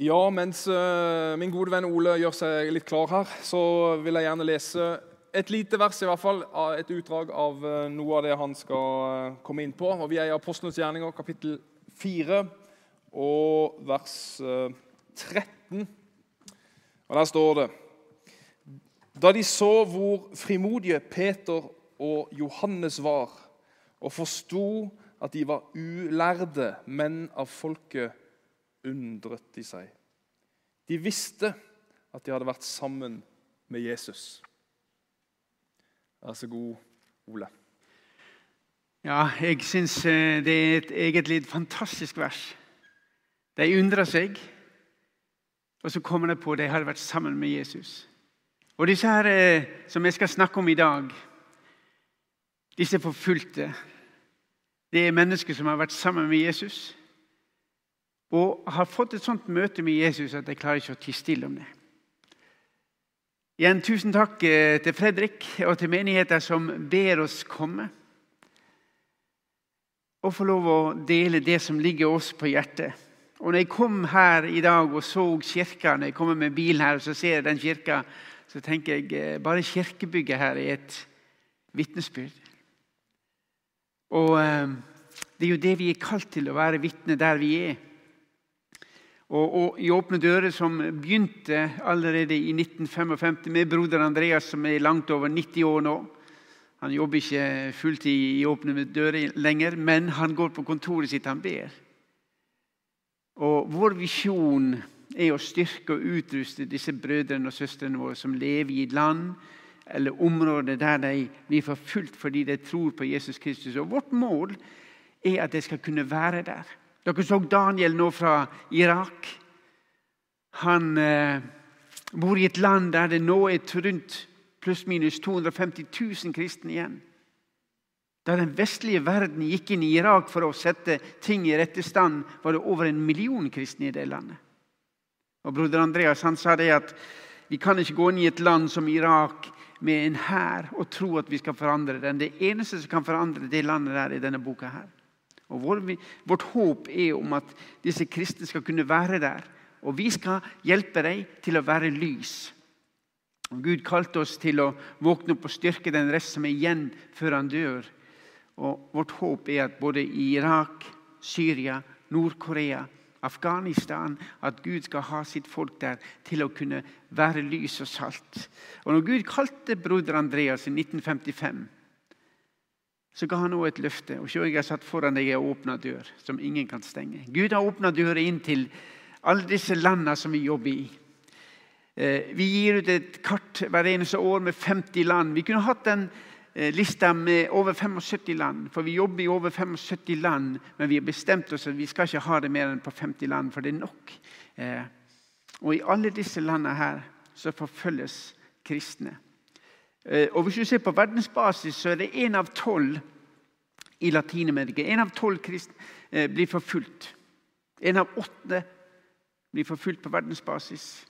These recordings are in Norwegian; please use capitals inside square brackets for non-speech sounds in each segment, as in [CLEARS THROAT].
Ja, mens uh, min gode venn Ole gjør seg litt klar her, så vil jeg gjerne lese et lite vers, i hvert fall, et utdrag av uh, noe av det han skal uh, komme inn på. Og Vi er i Apostlenes gjerninger, kapittel 4, og vers eh, 13. Og Der står det Da de så hvor frimodige Peter og Johannes var, og forsto at de var ulærde menn av folket, undret de seg. De visste at de hadde vært sammen med Jesus. Vær så god, Ole. Ja, jeg syns eh, det er et egentlig fantastisk vers. De undrer seg, og så kommer de på at de hadde vært sammen med Jesus. Og disse her eh, som jeg skal snakke om i dag, disse forfulgte, det er mennesker som har vært sammen med Jesus og har fått et sånt møte med Jesus at jeg klarer ikke å tie stille om det. Igjen tusen takk eh, til Fredrik og til menigheter som ber oss komme. Og få lov å dele det som ligger oss på hjertet. Og når jeg kom her i dag og så kirka, når jeg kommer med bilen her og så ser jeg den kirka, så tenker jeg eh, bare kirkebygget her er et vitnesbyrd. Og eh, det er jo det vi er kalt til, å være vitne der vi er. Og, og, I Åpne dører, som begynte allerede i 1955 med broder Andreas, som er langt over 90 år nå. Han jobber ikke fulltid i Åpne dører lenger, men han går på kontoret sitt, han ber. Og Vår visjon er å styrke og utruste disse brødrene og søstrene våre som lever i et land eller områder der de blir forfulgt fordi de tror på Jesus Kristus. Og Vårt mål er at de skal kunne være der. Dere så Daniel nå fra Irak. Han eh, bor i et land der det nå er rundt pluss-minus 250 000 kristne igjen. Da den vestlige verden gikk inn i Irak for å sette ting i rette stand, var det over en million kristne i det landet. Og Broder Andreas han sa det at vi kan ikke gå inn i et land som Irak med en hær og tro at vi skal forandre den. Det eneste som kan forandre det landet der, er denne boka her. Og vår, Vårt håp er om at disse kristne skal kunne være der. Og vi skal hjelpe dem til å være lys. Og Gud kalte oss til å våkne opp og styrke den rest som er igjen før han dør. Og Vårt håp er at både i Irak, Syria, Nord-Korea, Afghanistan At Gud skal ha sitt folk der til å kunne være lys og salt. Og når Gud kalte broder Andreas i 1955 så ga han også et løfte. Og se, jeg har satt foran deg en åpna dør som ingen kan stenge. Gud har åpna døra inn til alle disse landene som vi jobber i. Eh, vi gir ut et kart hver eneste år med 50 land. Vi kunne hatt en eh, lista med over 75 land, for vi jobber i over 75 land. Men vi har bestemt oss at vi skal ikke ha det mer enn på 50 land, for det er nok. Eh, og i alle disse landene her så forfølges kristne. Eh, og Hvis du ser på verdensbasis, så er det én av tolv i Latin-Amerika. Én av tolv kristne eh, blir forfulgt. Én av åtte blir forfulgt på verdensbasis.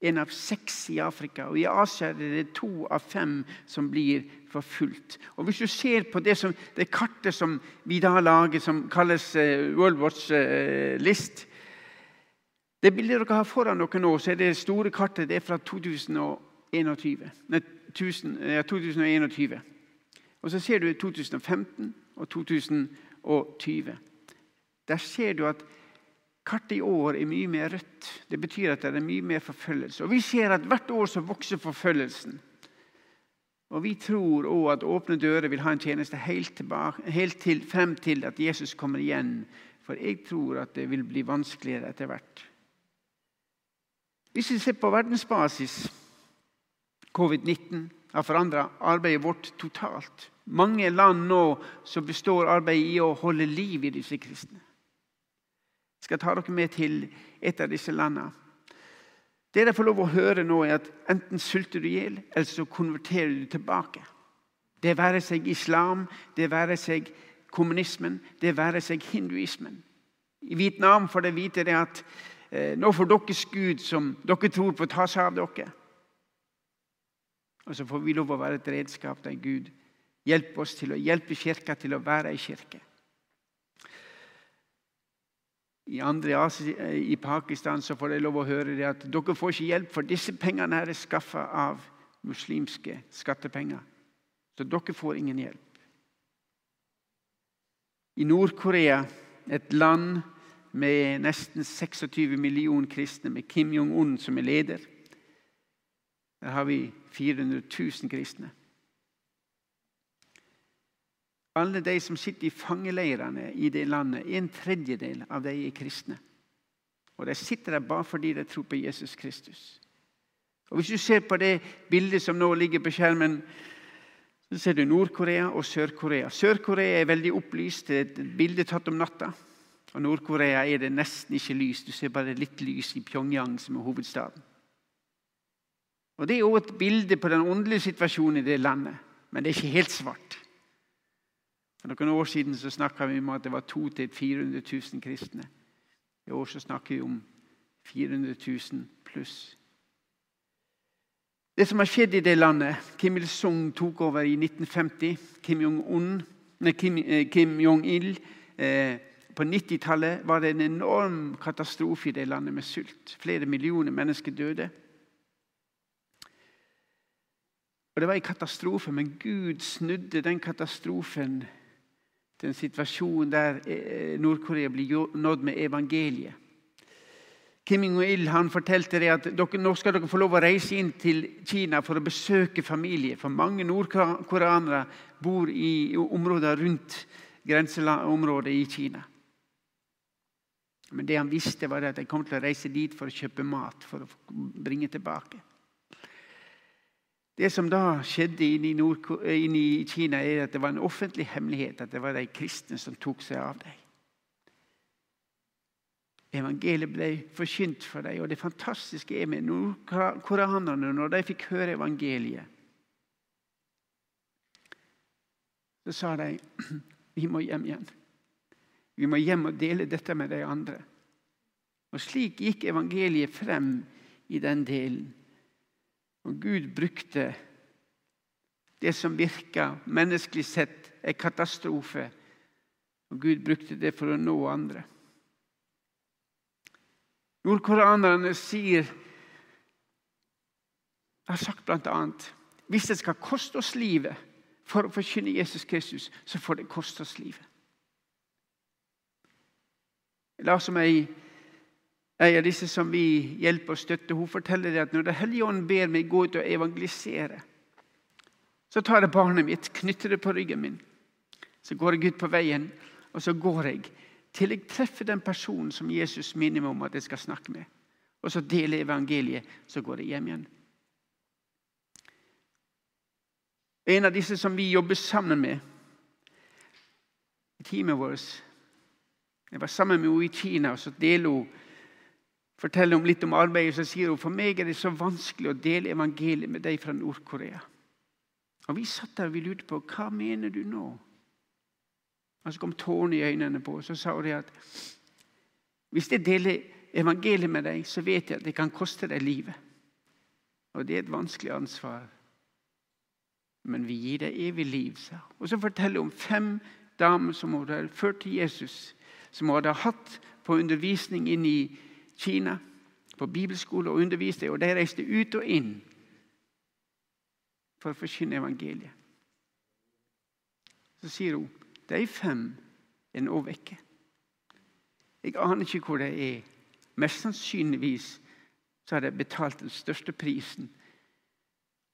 En av seks i Afrika. Og I Asia er det to av fem som blir forfulgt. Og Hvis du ser på det, som, det kartet som vi da lager, som kalles uh, World Watch List Det bildet dere har foran dere nå, så er det store kartet det er fra 2021. Nei, 2021. Og så ser du 2015 og 2020. Der ser du at kartet i år er mye mer rødt. Det betyr at det er mye mer forfølgelse. Og Vi ser at hvert år så vokser forfølgelsen. Og Vi tror òg at Åpne dører vil ha en tjeneste helt, tilbake, helt til, frem til at Jesus kommer igjen. For jeg tror at det vil bli vanskeligere etter hvert. Hvis vi ser på verdensbasis Covid-19 har forandra arbeidet vårt totalt. Mange land nå så består arbeidet i å holde liv i disse kristne. Jeg skal ta dere med til et av disse landene. Det dere får lov å høre nå, er at enten sulter du i hjel, eller så konverterer du tilbake. Det være seg islam, det være seg kommunismen, det være seg hinduismen. I Vietnam får dere vite det at eh, nå får deres Gud, som dere tror på, ta seg av dere. Og så får vi lov å være et redskap der Gud hjelper oss til å hjelpe Kirka til å være ei kirke. i andre i Pakistan så får de lov å høre det at dere får ikke hjelp, for disse pengene her er skaffa av muslimske skattepenger. Så dere får ingen hjelp. I Nord-Korea, et land med nesten 26 millioner kristne, med Kim Jong-un som er leder, der har vi 400 000 kristne. Alle de som sitter i fangeleirene i det landet, en tredjedel av de er kristne. Og De sitter der bare fordi de tror på Jesus Kristus. Og Hvis du ser på det bildet som nå ligger på skjermen, så ser du Nord-Korea og Sør-Korea. Sør-Korea er veldig opplyst. Det er et bilde tatt om natta. Og Nord-Korea er det nesten ikke lys. Du ser bare litt lys i Pyongyang, som er hovedstaden. Og Det er også et bilde på den åndelige situasjonen i det landet. Men det er ikke helt svart. For noen år siden så snakka vi om at det var 200 400 000 kristne. I år så snakker vi om 400 000 pluss. Det som har skjedd i det landet Kim Il-sung tok over i 1950. Kim Jong-il Kim, eh, Kim Jong eh, På 90-tallet var det en enorm katastrofe i det landet med sult. Flere millioner mennesker døde. Og Det var en katastrofe, men Gud snudde den katastrofen til en situasjon der eh, Nord-Korea blir nådd med evangeliet. Kim Il han fortalte det at nå skal dere få lov å reise inn til Kina for å besøke familie. For mange nordkoreanere bor i områder rundt grenseområdet i Kina. Men det han visste, var at de kom til å reise dit for å kjøpe mat for å bringe tilbake. Det som da skjedde inne i, Kina, er at det var en offentlig hemmelighet at det var de kristne som tok seg av dem. Evangeliet ble forkynt for dem. Og det fantastiske er med nordkoreanerne, når de fikk høre evangeliet, så sa de [CLEARS THROAT] vi må hjem igjen. Vi må hjem og dele dette med de andre. Og Slik gikk evangeliet frem i den delen. Og Gud brukte det som virka menneskelig sett en katastrofe. Og Gud brukte det for å nå andre. Nordkoreanerne sier har sagt bl.a.: Hvis det skal koste oss livet for å forkynne Jesus Kristus, så får det koste oss livet. La oss som ei, ei av disse som vi hjelper og støtter, hun forteller at når Den hellige ånd ber meg gå ut og evangelisere, så tar jeg barnet mitt, knytter det på ryggen min. Så går jeg ut på veien, og så går jeg til jeg treffer den personen som Jesus minner meg om at jeg skal snakke med. Og så deler evangeliet, så går jeg hjem igjen. En av disse som vi jobber sammen med i teamet vårt Jeg var sammen med henne i Kina, og så deler hun forteller hun litt om arbeidet. Så sier hun for meg er det så vanskelig å dele evangeliet med deg fra Nord-Korea. Og Vi satt der og vi lurte på hva mener du nå og så kom tårene i øynene på Så sa hun at hvis jeg deler evangeliet med deg, så vet jeg at det kan koste deg livet. Og det er et vanskelig ansvar. Men vi gir deg evig liv, sa hun. Og så forteller hun om fem damer som hun hadde ført til Jesus, som hun hadde hatt på undervisning inn i Kina, på bibelskole og underviste, og de reiste ut og inn for å forkynne evangeliet. Så sier hun de fem er nå vekke. Jeg aner ikke hvor de er. Mest sannsynligvis så har de betalt den største prisen.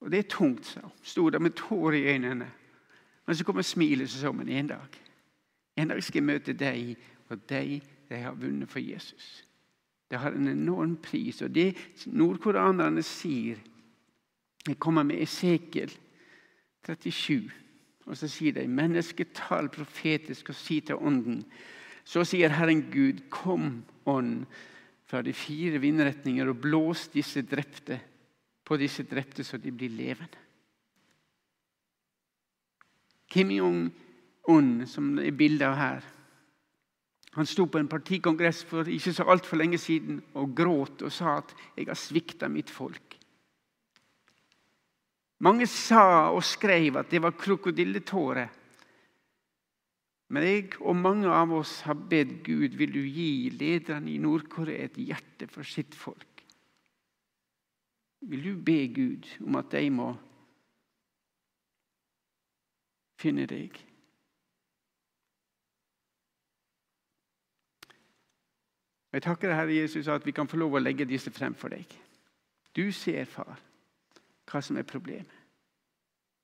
Og det er tungt, sa hun. Sto der med tårer i øynene. Men så kommer smilet, hun en dag En dag skal jeg møte deg, og deg de har vunnet for Jesus. Det har en enorm pris. Og det nordkoreanerne sier Jeg kommer med Esekiel 37. Og så sier de mennesketall profetisk og si til ånden. Så sier Herren Gud, kom, ånd, fra de fire vindretninger og blås disse drepte på disse drepte så de blir levende. Kim Jong-un, som er bildet av her, han sto på en partikongress for ikke så altfor lenge siden og gråt og sa at 'jeg har svikta mitt folk'. Mange sa og skrev at det var krokodilletårer. Men jeg og mange av oss har bedt Gud vil du gi lederne i Nord-Korea et hjerte for sitt folk. Vil du be Gud om at de må finne deg? Jeg takker deg, Herre Jesus, at vi kan få lov å legge disse frem for deg. Du ser, far, hva som er problemet.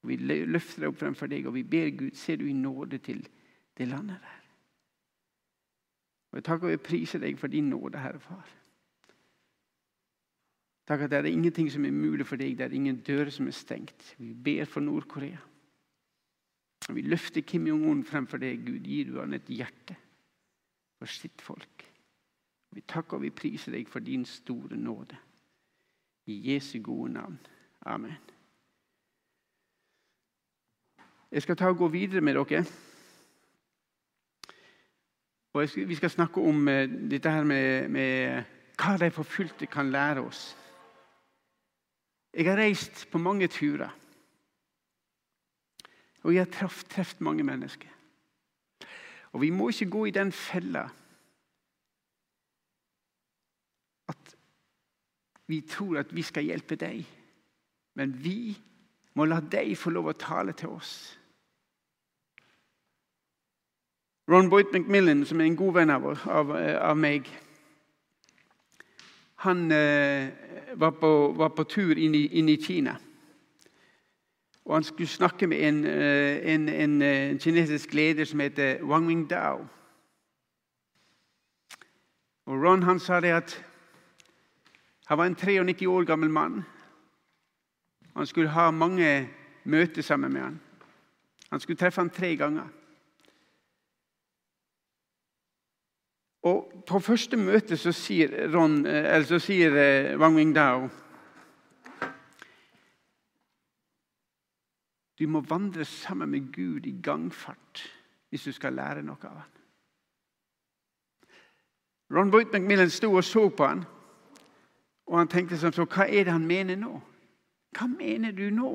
Vi løfter det opp fremfor deg, og vi ber Gud, ser du i nåde til det landet der. Og Jeg takker og jeg priser deg for din nåde, Herre Far. Takk at det er ingenting som er mulig for deg, det er ingen dører som er stengt. Vi ber for Nord-Korea. Vi løfter Kim Jong-un fremfor deg, Gud. Gir du han et hjerte for sitt folk. Vi takker og vi priser deg for din store nåde. I Jesu gode navn. Amen. Jeg skal ta og gå videre med dere. Og skal, Vi skal snakke om uh, dette her med, med hva de forfulgte kan lære oss. Jeg har reist på mange turer. Og jeg har truffet mange mennesker. Og vi må ikke gå i den fella at vi tror at vi skal hjelpe deg. Men vi må la deg få lov å tale til oss. Ron Boyd McMillan, som er en god venn av, av, av meg Han eh, var, på, var, på, tur inn i, inn i, Kina. Og Han skulle snakke med en, eh, en, en, en eh, kinesisk leder som heter Wang Mingdao. Og Ron han sa det at han var en 93 år gammel mann. Han skulle ha mange møter sammen med han. Han skulle treffe han tre ganger. Og På første møte så sier, Ron, eh, så sier eh, Wang Wingdao Du må vandre sammen med Gud i gangfart hvis du skal lære noe av ham. Ron Boyd McMillan sto og så på han, og han tenkte som så Hva er det han mener nå? Hva mener du nå?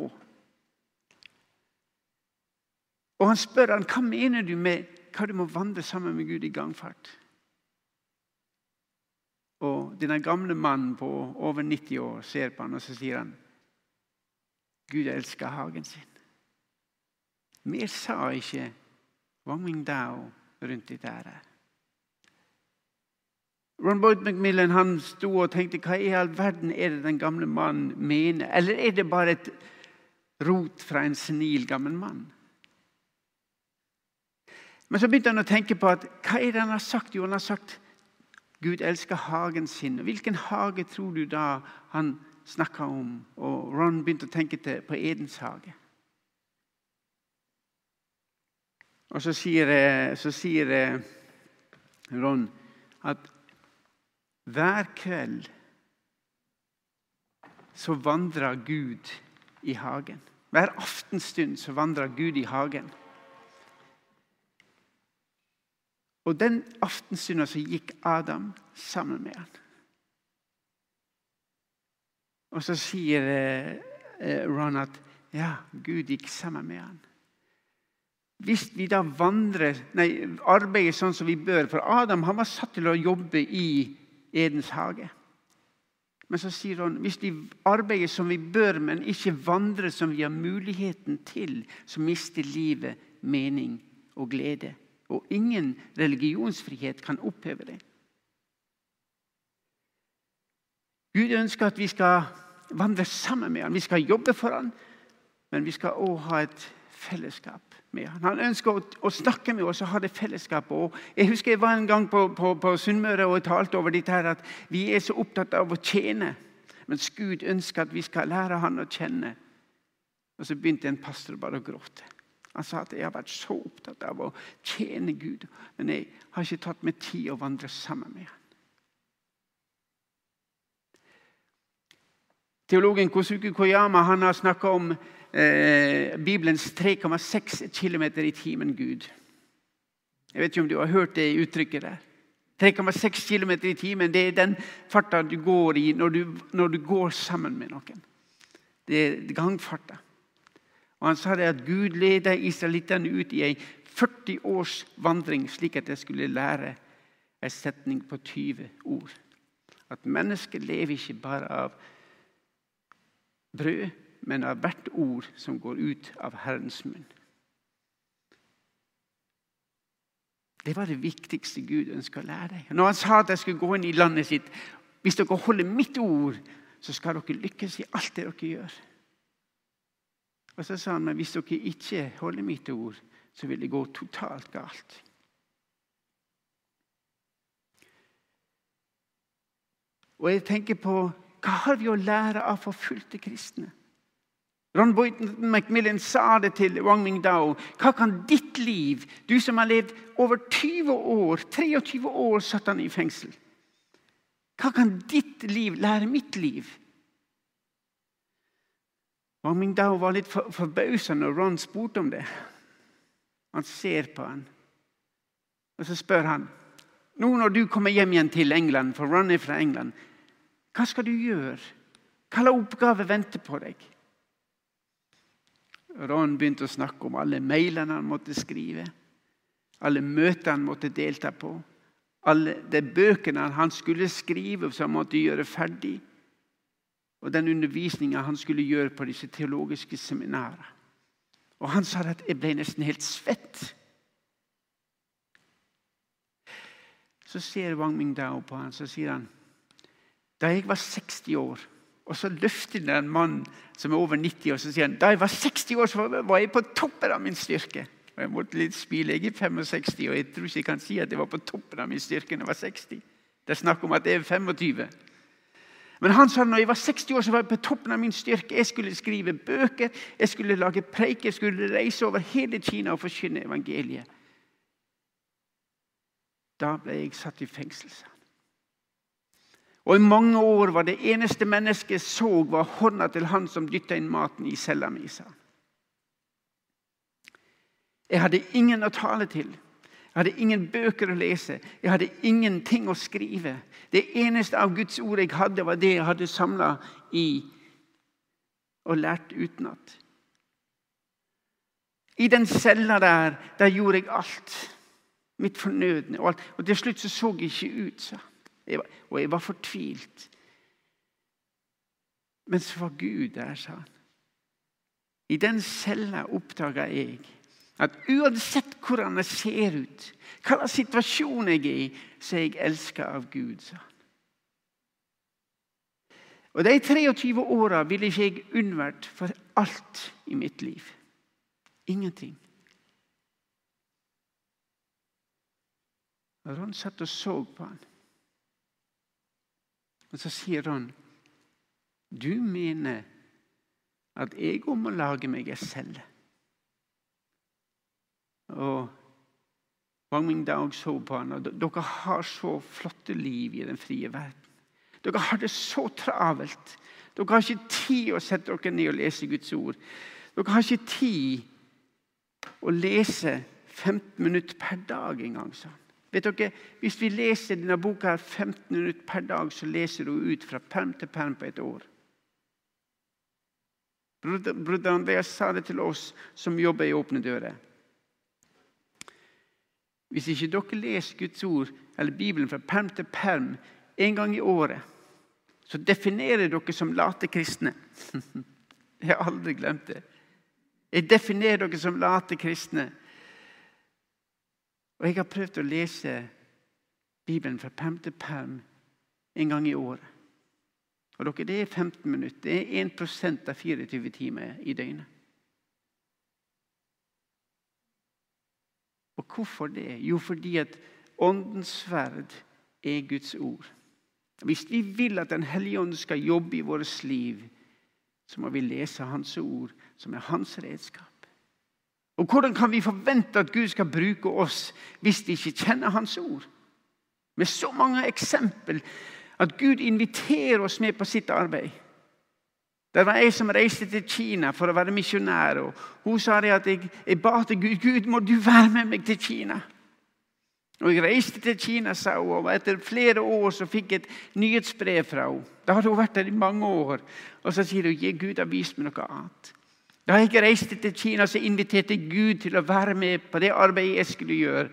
Og han spør han, hva mener du med hva du må vandre sammen med Gud i gangfart? Og denne gamle mannen på over 90 år ser på han, og så sier han Gud elsker hagen sin. Mer sa ikke Wang Mingdao rundt dette. her. Ron Boyd McMillan han sto og tenkte hva i all verden er det den gamle mannen mener? Eller er det bare et rot fra en senil gammel mann? Men så begynte han å tenke på at hva er det han har sagt? Jo, han har sagt Gud elsker hagen sin. Hvilken hage tror du da han snakka om? Og Ron begynte å tenke til, på Edens hage. Og så sier, eh, så sier eh, Ron at hver kveld så vandrer Gud i hagen. Hver aftenstund så vandrer Gud i hagen. Og den aftenstunden så gikk Adam sammen med han. Og så sier eh, Ron at ja, Gud gikk sammen med han. Hvis vi da vandrer, nei, arbeider sånn som vi bør For Adam han var satt til å jobbe i Edens hage. Men så sier han hvis vi arbeider som vi bør, men ikke vandrer som vi har muligheten til, så mister livet mening og glede. Og ingen religionsfrihet kan oppheve det. Gud ønsker at vi skal vandre sammen med ham. Vi skal jobbe for ham, men vi skal òg ha et fellesskap med ham. Han ønsker å, å, snakke med oss og ha det fellesskapet. Og jeg husker jeg var en gang på, på, på Sunnmøre og talte over dette her, at vi er så opptatt av å tjene. Mens Gud ønsker at vi skal lære han å kjenne. Og så begynte en pastor bare å gråte. Han sa at jeg har vært så opptatt av å tjene Gud, men jeg har ikke tatt meg tid å vandre sammen med ham. Teologen Kosuke Koyama han har snakka om eh, Bibelens 3,6 km i timen Gud. Jeg vet ikke om du har hørt det uttrykket der. 3,6 km i timen det er den farta du går i når du, når du går sammen med noen. Det er gangfarta. Og Han sa det at Gud ledet israelittene ut i ei 40 års vandring, slik at de skulle lære en setning på 20 ord. At mennesket lever ikke bare av brød, men av hvert ord som går ut av Herrens munn. Det var det viktigste Gud ønska å lære deg. Når han sa at jeg skulle gå inn i landet sitt Hvis dere holder mitt ord, så skal dere lykkes i alt det dere gjør. Og så sa han, men hvis dere ikke holder mitt ord, så vil det gå totalt galt. Og jeg tenker på hva har vi å lære av forfulgte kristne? Ron Boyton Macmillan sa det til Wang Mingdao. Hva kan ditt liv, du som har levd over 20 år, 23 år satt han i fengsel Hva kan ditt liv lære mitt liv? Wang Mingdao var litt forbausa når Ron spurte om det. Han ser på han, og så spør han nå når du kommer hjem igjen til England, for Ron er fra England, hva skal du gjøre? Hva slags oppgave venter på deg? Ron begynte å snakke om alle mailene han måtte skrive, alle møtene han måtte delta på, alle de bøkene han skulle skrive som han måtte gjøre ferdig, og den undervisninga han skulle gjøre på disse teologiske seminarene. Og han sa at jeg ble nesten helt svett. Så ser Wang Mingdao på han, så sier han da jeg var 60 år og så løfter han en mann som er over 90 og så sier han, da jeg var 60 år, så var jeg på toppen av min styrke. Og Jeg måtte litt spille. Jeg er 65, og jeg tror ikke jeg kan si at jeg var på toppen av min styrke når jeg var 60. Det er snakk om at jeg er 25. Men han sa når jeg var 60 år, så var jeg på toppen av min styrke. Jeg skulle skrive bøker, jeg skulle lage preik, jeg skulle reise over hele Kina og forkynne evangeliet. Da ble jeg satt i fengsel. Og I mange år var det eneste mennesket så, var hånda til han som dytta inn maten i cella mi. Jeg hadde ingen å tale til. Jeg hadde ingen bøker å lese. Jeg hadde ingenting å skrive. Det eneste av Guds ord jeg hadde, var det jeg hadde samla i og lært utenat. I den cella der, der gjorde jeg alt. Mitt fornødne. Og, alt. og til slutt så, så jeg ikke ut. så. Jeg var, og jeg var fortvilt. Men så var Gud der, sa han. I den cella oppdaga jeg at uansett hvordan jeg ser ut, hva slags situasjon jeg er i, så er jeg elska av Gud, sa han. Og De 23 åra ville ikke jeg unnvært for alt i mitt liv. Ingenting. Ron satt og så på han. Og så sier han Du mener at jeg òg må lage meg ei celle. Og Wang Mingdao så på han, og Dere har så flotte liv i den frie verden. Dere har det så travelt. Dere har ikke tid å sette dere ned og lese Guds ord. Dere har ikke tid å lese 15 minutter per dag engang. sa han. Vet dere, Hvis vi leser denne boka 15 minutter per dag, så leser du ut fra perm til perm på et år. Broder Andreas sa det til oss som jobber i Åpne dører. Hvis ikke dere leser Guds ord eller Bibelen fra perm til perm en gang i året, så definerer dere som late kristne. [LAUGHS] Jeg har aldri glemt det. Jeg definerer dere som late kristne. Og jeg har prøvd å lese Bibelen fra til perm en gang i året. Og dere, Det er 15 minutter. Det er 1% av 24 timer i døgnet. Og hvorfor det? Jo, fordi at Åndens sverd er Guds ord. Hvis vi vil at Den hellige ånd skal jobbe i vårt liv, så må vi lese Hans ord, som er hans redskap. Og Hvordan kan vi forvente at Gud skal bruke oss hvis de ikke kjenner Hans ord? Med så mange eksempel at Gud inviterer oss med på sitt arbeid. Det var jeg som reiste til Kina for å være misjonær. og Hun sa det at jeg, jeg ba til Gud Gud, må du være med meg til Kina. Og Jeg reiste til Kina, sa hun, og etter flere år så fikk jeg et nyhetsbrev fra henne. Da hadde hun vært der i mange år. Og Så sier hun at Gud har vist meg noe annet. Da jeg reiste til Kina, så inviterte Gud til å være med på det arbeidet jeg skulle gjøre.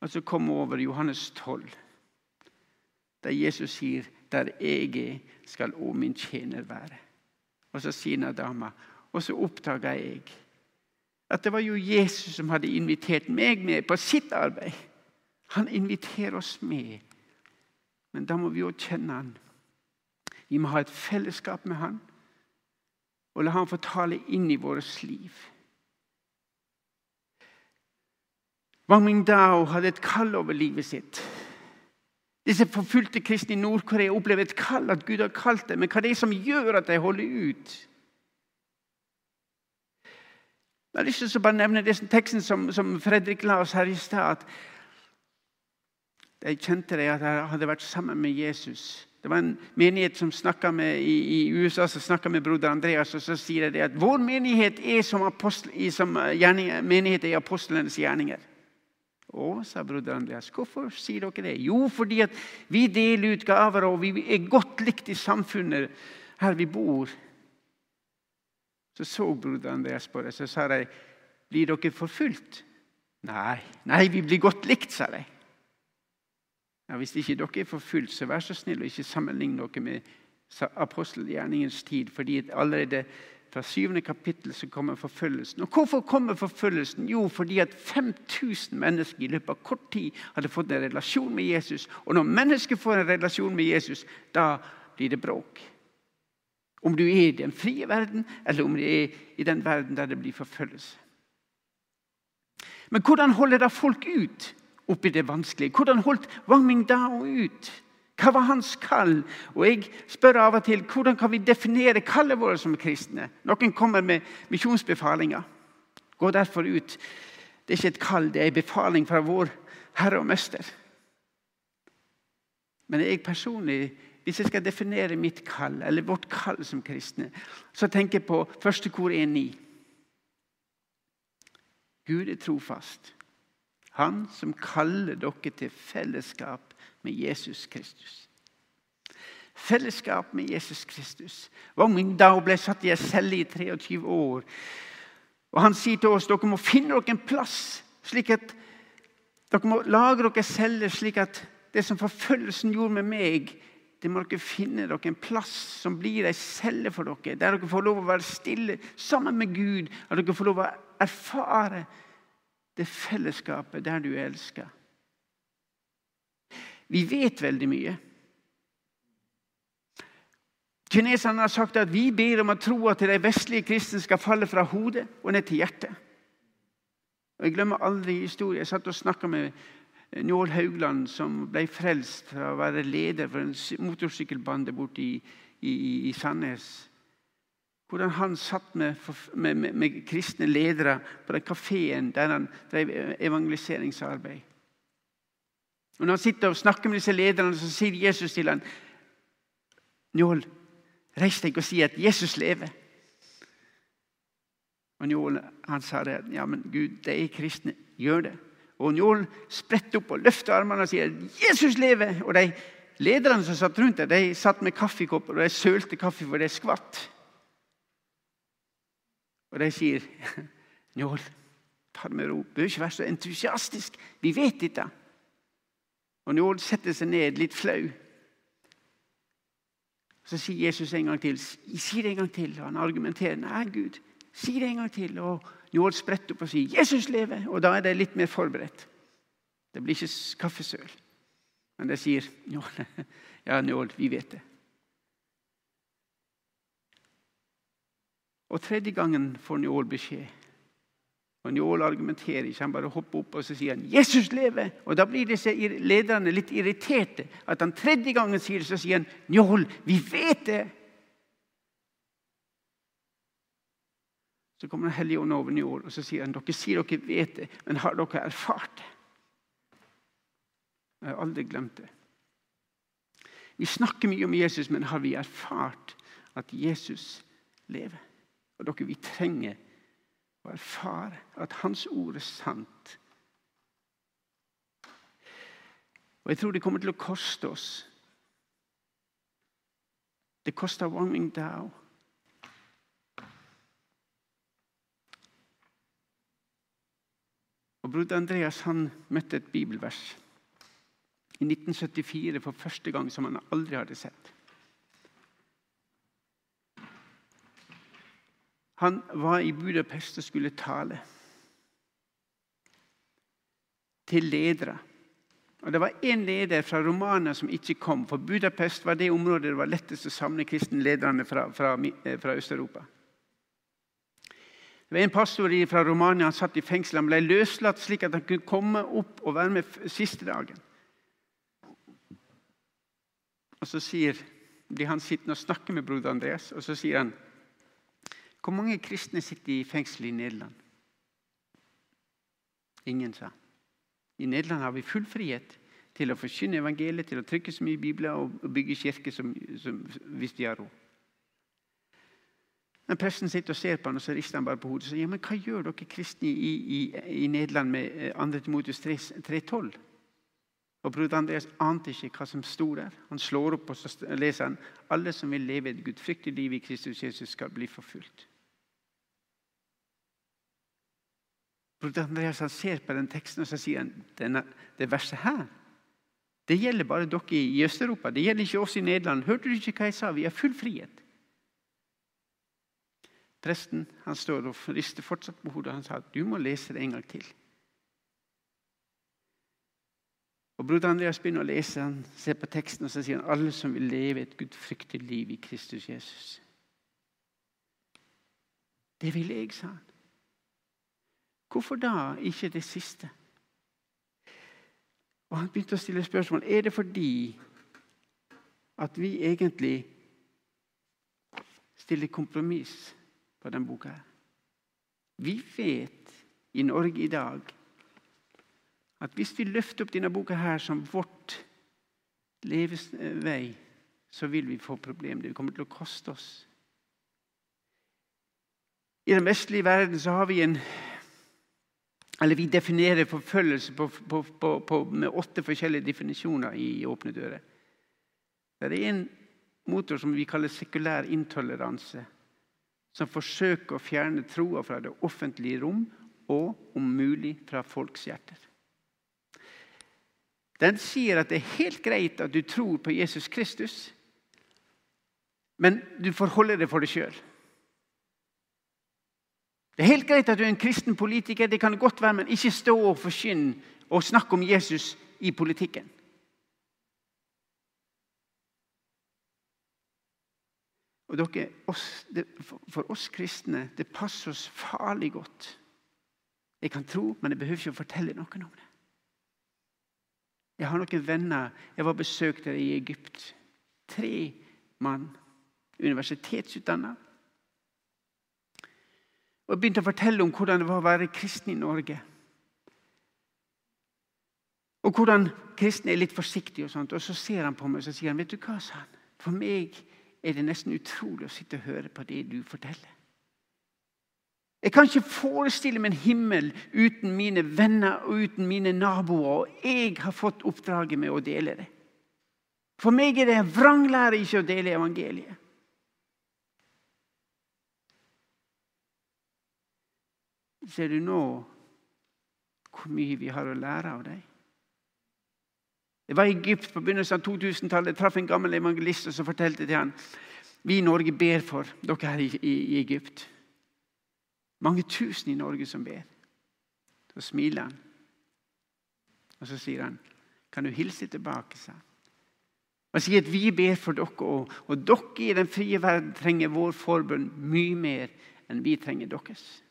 Og så kom over Johannes 12, der Jesus sier, 'Der jeg er, skal òg min tjener være'. Og så sier dama, og så oppdaga jeg at det var jo Jesus som hadde invitert meg med på sitt arbeid. Han inviterer oss med. Men da må vi jo kjenne han. Vi må ha et fellesskap med han og la han få tale inn i vårt liv. Wang Mingdao hadde et kall over livet sitt. Disse forfulgte kristne i Nord-Korea opplever et kall, at Gud har kalt dem. Men hva er det som gjør at de holder ut? Jeg har lyst til å bare nevne den teksten som, som Fredrik la oss her i stad. De kjente de at de hadde vært sammen med Jesus. Det var en menighet som med, i, i, USA som snakka med broder Andreas. og Så sier de at vår menighet er som, apostel, som gjerning, menighet i apostlenes gjerninger. Å, sa broder Andreas. Hvorfor sier dere det? Jo, fordi at vi deler ut gaver, og vi er godt likt i samfunnet her vi bor. Så så broder Andreas på det, så sa de, 'Blir dere forfulgt?' Nei, nei, vi blir godt likt, sa de. Ja, hvis ikke dere er forfulgt, så vær så snill å ikke sammenligne dere med apostelgjerningens tid. fordi allerede fra syvende kapittel så kommer forfølgelsen. Og Hvorfor kommer forfølgelsen? Jo, fordi at 5000 mennesker i løpet av kort tid hadde fått en relasjon med Jesus. Og når mennesker får en relasjon med Jesus, da blir det bråk. Om du er i den frie verden, eller om du er i den verden der det blir forfølgelse. Men hvordan holder da folk ut? Oppi det vanskelige. Hvordan holdt Wang Mingdao ut? Hva var hans kall? Og jeg spør av og til hvordan kan vi definere kallet vårt som kristne. Noen kommer med misjonsbefalinger. Gå derfor ut. Det er ikke et kall, det er en befaling fra vår Herre og Mester. Men jeg personlig, hvis jeg skal definere mitt kall, eller vårt kall som kristne, så tenker jeg på første kor 1.9. Gud er trofast. Han som kaller dere til fellesskap med Jesus Kristus. Fellesskap med Jesus Kristus. Wang Dao ble satt i en celle i 23 år. Og Han sier til oss dere må finne dere en plass. slik at Dere må lage dere celler slik at det som forfølgelsen gjorde med meg, det må dere finne dere en plass som blir ei celle for dere. Der dere får lov å være stille sammen med Gud. At dere får lov å erfare det fellesskapet der du elsker. Vi vet veldig mye. Kineserne har sagt at vi ber om å tro at de vestlige kristne skal falle fra hodet og ned til hjertet. Og Jeg glemmer aldri historien. Jeg satt og snakka med Njål Haugland, som ble frelst fra å være leder for en motorsykkelbande borte i, i, i Sandnes. Hvordan han satt med, med, med, med kristne ledere på den kafeen der han drev evangeliseringsarbeid. Og Når han sitter og snakker med disse lederne, så sier Jesus til ham Njål, reis deg og si at Jesus lever. Og Njål han sa det, ja, men Gud, de er kristne. Gjør det. Og Njål spredte opp og løftet armene og sier 'Jesus lever'. Og de lederne som satt rundt der, de satt med kaffekopper og de sølte kaffe, for de skvatt. Og de sier, [LAUGHS] 'Njål, ta det med ro. Bør ikke være så entusiastisk. Vi vet dette.' Og Njål setter seg ned, litt flau. Så sier Jesus en gang til. Si det en gang til. Og han argumenterer. Nei, Gud, si det en gang til. Og Njål spretter opp og sier 'Jesus lever'. Og da er de litt mer forberedt. Det blir ikke kaffesøl. Men de sier 'Njål, [LAUGHS] ja, Njål, vi vet det'. Og tredje gangen får Njål beskjed. Og Njål argumenterer ikke. Han bare hopper opp og så sier han, 'Jesus lever!' Og Da blir disse lederne litt irriterte. At han tredje gangen sier det, så sier han, 'Njål, vi vet det!' Så kommer Den hellige ånd over Njål og så sier han, 'Dere sier dere vet det, men har dere erfart det?' Jeg har aldri glemt det. Vi snakker mye om Jesus, men har vi erfart at Jesus lever? Og dere, vi trenger å erfare at Hans ord er sant. Og jeg tror det kommer til å koste oss. Det koster Wang Ming Dao. Og bror Andreas han møtte et bibelvers i 1974 for første gang som han aldri hadde sett. Han var i Budapest og skulle tale til ledere. Og Det var én leder fra Romania som ikke kom, for Budapest var det området det var lettest å samle kristenlederne fra, fra, eh, fra Øst-Europa. Det var En pastor fra Romania han satt i fengsel. Han ble løslatt slik at han kunne komme opp og være med siste dagen. Og Så sier, blir han sittende og snakke med broder Andreas, og så sier han Hvor mange kristne sitter i fengsel i Nederland? Ingen, sa I Nederland har vi full frihet til å forkynne evangeliet, til å trykke så mye bibler og bygge kirke som, som, hvis de har råd. Men Presten sitter og ser på han, og så rister han bare på hodet og sier ja, men hva gjør dere kristne i, i, i Nederland med 2. Eh, Timotius 3,12? Og Bror Andreas ante ikke hva som sto der. Han slår opp og så leser han, alle som vil leve et gudfryktig liv i Kristus Jesus, skal bli forfulgt. Broder Andreas han ser på den teksten og så sier han, denne, det verset her det gjelder bare dere i Øst-Europa. Det gjelder ikke oss i Nederland. Hørte du ikke hva jeg sa? Vi har full frihet. Presten han står og rister fortsatt på hodet. Han sa at du må lese det en gang til. Og Broder Andreas begynner å lese, han ser på teksten og så sier han, alle som vil leve et gudfryktig liv i Kristus Jesus. Det vil jeg, sa han. Hvorfor da ikke det siste? Og Han begynte å stille spørsmål. Er det fordi at vi egentlig stiller kompromiss på denne boka? her? Vi vet i Norge i dag at hvis vi løfter opp denne boka her som vårt levevei, så vil vi få problemer. Det kommer til å koste oss. I den vestlige verden så har vi en eller Vi definerer forfølgelse på, på, på, med åtte forskjellige definisjoner i Åpne dører. Det er en motor som vi kaller sekulær intoleranse, som forsøker å fjerne troa fra det offentlige rom og om mulig fra folks hjerter. Den sier at det er helt greit at du tror på Jesus Kristus, men du forholder det for deg sjøl. Det er helt greit at du er en kristen politiker, det kan det godt være, men ikke stå og forkynne og snakke om Jesus i politikken. Og dere, oss, det, For oss kristne det passer oss farlig godt. Jeg kan tro, men jeg behøver ikke å fortelle noen om det. Jeg har noen venner Jeg var besøkt i Egypt. Tre mann. Universitetsutdanna. Og jeg begynte å fortelle om hvordan det var å være kristen i Norge. Og hvordan kristne er litt forsiktige. Og sånt. Og så ser han på meg og sier han, vet du hva, sa han. For meg er det nesten utrolig å sitte og høre på det du forteller. Jeg kan ikke forestille meg en himmel uten mine venner og uten mine naboer. Og jeg har fått oppdraget med å dele det. For meg er det vranglære ikke å dele evangeliet. Ser du nå hvor mye vi har å lære av deg? Jeg var i Egypt på begynnelsen av 2000-tallet. traff en gammel evangelist og så fortalte til han, vi i Norge ber for dere her i, i, i Egypt. Mange tusen i Norge som ber. Så smiler han. Og så sier han, 'Kan du hilse tilbake?' sa han. Han sier at vi ber for dere òg. Og dere i den frie verden trenger vår forbønn mye mer enn vi trenger deres.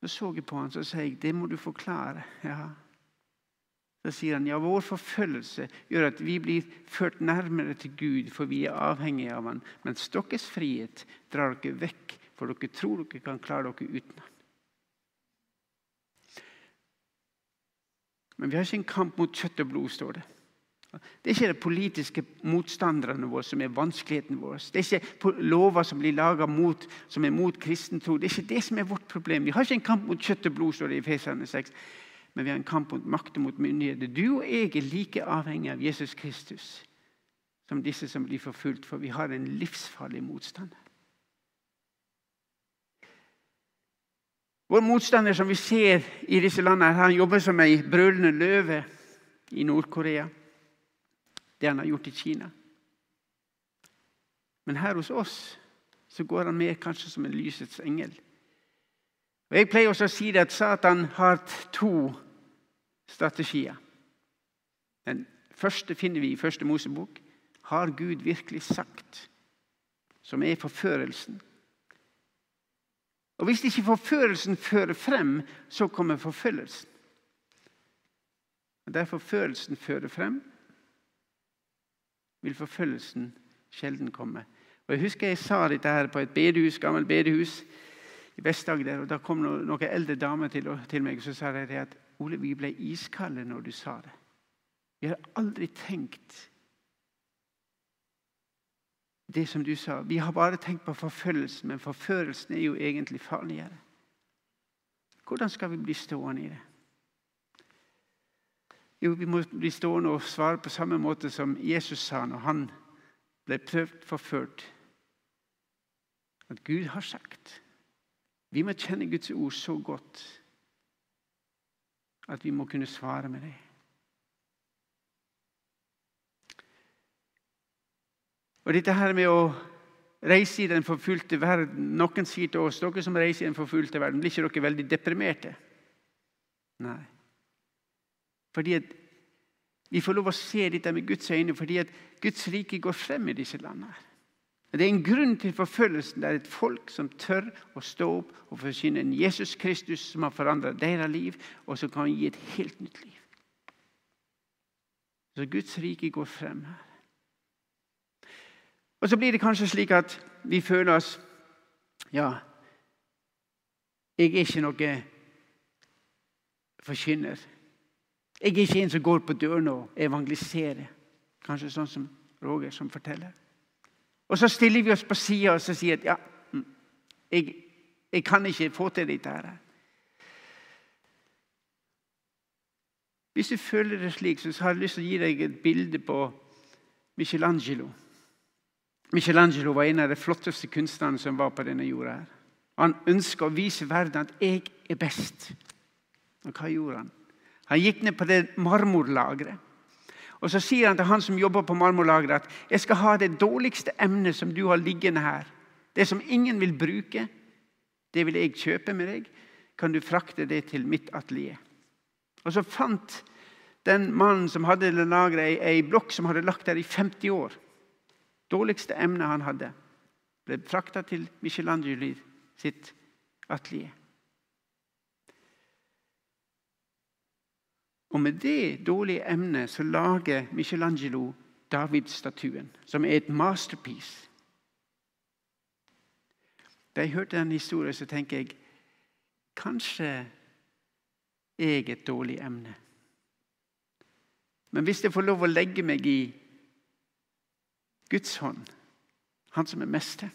Så så jeg på han så sier jeg, 'Det må du forklare.' Ja. Så sier han ja, vår forfølgelse gjør at vi blir ført nærmere til Gud, for vi er avhengige av han. Mens deres frihet drar dere vekk, for dere tror dere kan klare dere uten han. Men vi har ikke en kamp mot kjøtt og blod, står det. Det er ikke de politiske motstanderne våre som er vanskeligheten vår. Det er ikke lover som blir laga som er mot kristen tro. Det er ikke det som er vårt problem. Vi har ikke en kamp mot kjøtt og blod, står det i Feserne 6 men vi har en kamp mot makt og mot myndigheter. Du og jeg er like avhengig av Jesus Kristus som disse som blir forfulgt, for vi har en livsfarlig motstand. Vår motstander som vi ser i disse landene, han jobber som ei brølende løve i Nord-Korea. Det han har gjort i Kina. Men her hos oss så går han mer kanskje som en lysets engel. Og Jeg pleier også å si det at Satan har to strategier. Den første finner vi i første Mosebok. Har Gud virkelig sagt? Som er forførelsen. Og Hvis ikke forførelsen fører frem, så kommer forfølgelsen. Og Der forførelsen fører frem, vil forfølgelsen sjelden komme. Og Jeg husker jeg sa dette her på et bedehus, gammelt bedehus i Vest-Agder. og Da kom noen eldre damer til, til, meg og så sa de at Ole, vi ble iskalde når du sa det. Vi har aldri tenkt det som du sa. Vi har bare tenkt på forfølgelsen, men forførelsen er jo egentlig farligere. Hvordan skal vi bli stående i det? Jo, vi må bli stående og svare på samme måte som Jesus sa når han ble prøvd forført. At Gud har sagt. Vi må kjenne Guds ord så godt at vi må kunne svare med det. Og dette her med å reise i den forfulgte verden Noen sier til oss dere som reiser i den forfulgte verden, blir ikke dere veldig deprimerte? Nei. Fordi at vi får lov å se dette med Guds øyne fordi at Guds rike går frem i disse landene. Det er en grunn til forfølgelsen. Det er et folk som tør å stå opp og forsyne en Jesus Kristus som har forandret deres liv, og som kan gi et helt nytt liv. Så Guds rike går frem her. Og så blir det kanskje slik at vi føler oss Ja, jeg er ikke noe forkynner. Jeg er ikke en som går på dørene og evangeliserer. Kanskje sånn som Roger, som forteller. Og så stiller vi oss på sida og sier at ja, mm, jeg, jeg, kan ikke få til dette. her. Hvis du føler det slik, så har jeg lyst til å gi deg et bilde på Michelangelo. Michelangelo var en av de flotteste kunstnerne som var på denne jorda. her. Han ønska å vise verden at 'jeg er best'. Og hva gjorde han? Han gikk ned på det marmorlageret. Og Så sier han til han som jobber på marmorlageret, at 'jeg skal ha det dårligste emnet som du har liggende her'. Det som ingen vil bruke, det vil jeg kjøpe med deg. Kan du frakte det til mitt atelier? Og Så fant den mannen som hadde lageret, ei blokk som hadde lagt der i 50 år dårligste emnet han hadde, ble frakta til Michelangelo sitt atelier. Og med det dårlige emnet så lager Michelangelo David-statuen, som er et masterpiece. Da jeg hørte den historien, så tenker jeg kanskje jeg er et dårlig emne. Men hvis jeg får lov å legge meg i Guds hånd, han som er mesteren.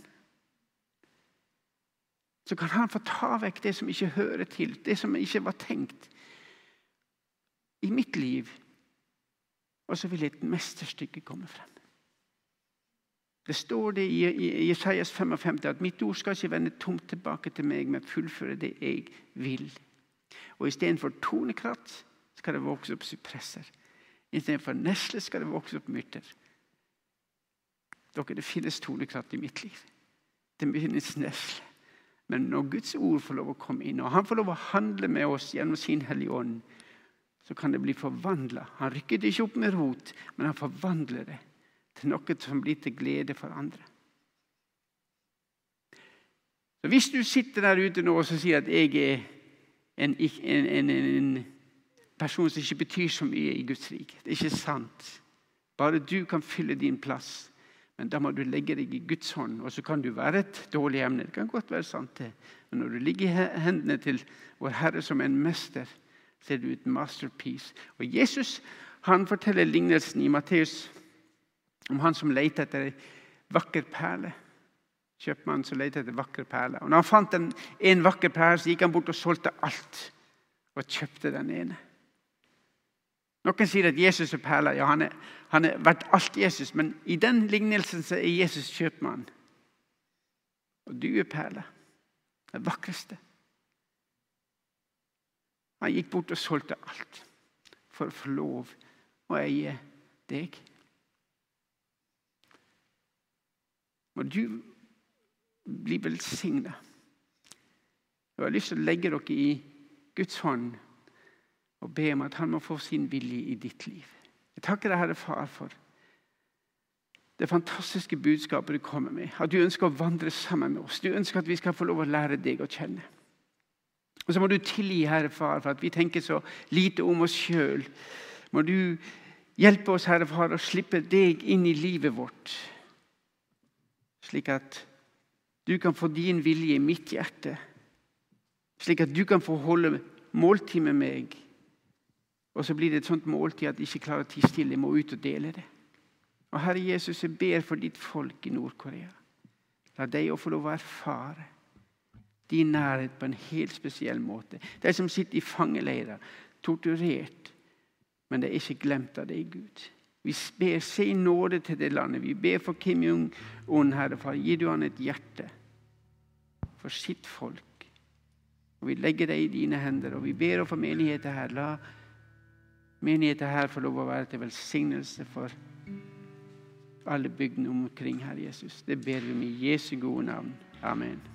Så kan han få ta vekk det som ikke hører til, det som ikke var tenkt i mitt liv. Og så vil et mesterstykke komme frem. Det står det i Jesajas 55 at mitt ord skal ikke vende tomt tilbake til meg, men fullføre det jeg vil. Og Istedenfor tornekratt skal det vokse opp sypresser. Istedenfor nesle skal det vokse opp myrter. Dere, Det finnes tornekratt i mitt liv. Det finnes nesle. Men når Guds ord får lov å komme inn, og han får lov å handle med oss gjennom sin Hellige Ånd, så kan det bli forvandla. Han rykker det ikke opp med rot, men han forvandler det til noe som blir til glede for andre. Så Hvis du sitter der ute nå og sier at jeg er en, en, en, en person som ikke betyr så mye i Guds rike Det er ikke sant. Bare du kan fylle din plass. Men da må du legge deg i Guds hånd. Og så kan du være et dårlig emne. Det kan godt være sant, det. Men når du ligger i hendene til vår Herre som en mester, så det ut masterpiece. Og Jesus han forteller lignelsen i Matteus om han som leter etter ei vakker perle. Kjøpmannen som leter etter vakre perler. Og når han fant en, en vakker perle, så gikk han bort og solgte alt og kjøpte den ene. Noen sier at Jesus er perla. Ja, han, er, han er vært alt Jesus. Men i den lignelsen så er Jesus kjøpmann. Og du er perla. Den vakreste. Han gikk bort og solgte alt for å få lov å eie deg. Må du bli velsigna. Jeg har lyst til å legge dere i Guds hånd og be om at han må få sin vilje i ditt liv. Jeg takker deg, Herre Far, for det fantastiske budskapet du kommer med. At du ønsker å vandre sammen med oss. Du ønsker at vi skal få lov å lære deg å kjenne. Og så må du tilgi, Herre Far, for at vi tenker så lite om oss sjøl. Må du hjelpe oss, Herre Far, å slippe deg inn i livet vårt, slik at du kan få din vilje i mitt hjerte. Slik at du kan få holde måltid med meg. Og så blir det et sånt måltid at de ikke klarer å tie stille. Jeg må ut og dele det. Og Herre Jesus, jeg ber for ditt folk i Nord-Korea. La deg få lov å erfare din nærhet på en helt spesiell måte. De som sitter i fangeleirer, torturert, men de er ikke glemt av deg, Gud. Vi ber, se nåde til det landet. Vi ber for Kim Jong-un, Herre Far. Gi du han et hjerte for sitt folk. Og Vi legger det i dine hender, og vi ber for menigheter her. La menigheter her få lov å være til velsignelse for alle bygdene omkring, Herre Jesus. Det ber vi med Jesu gode navn. Amen.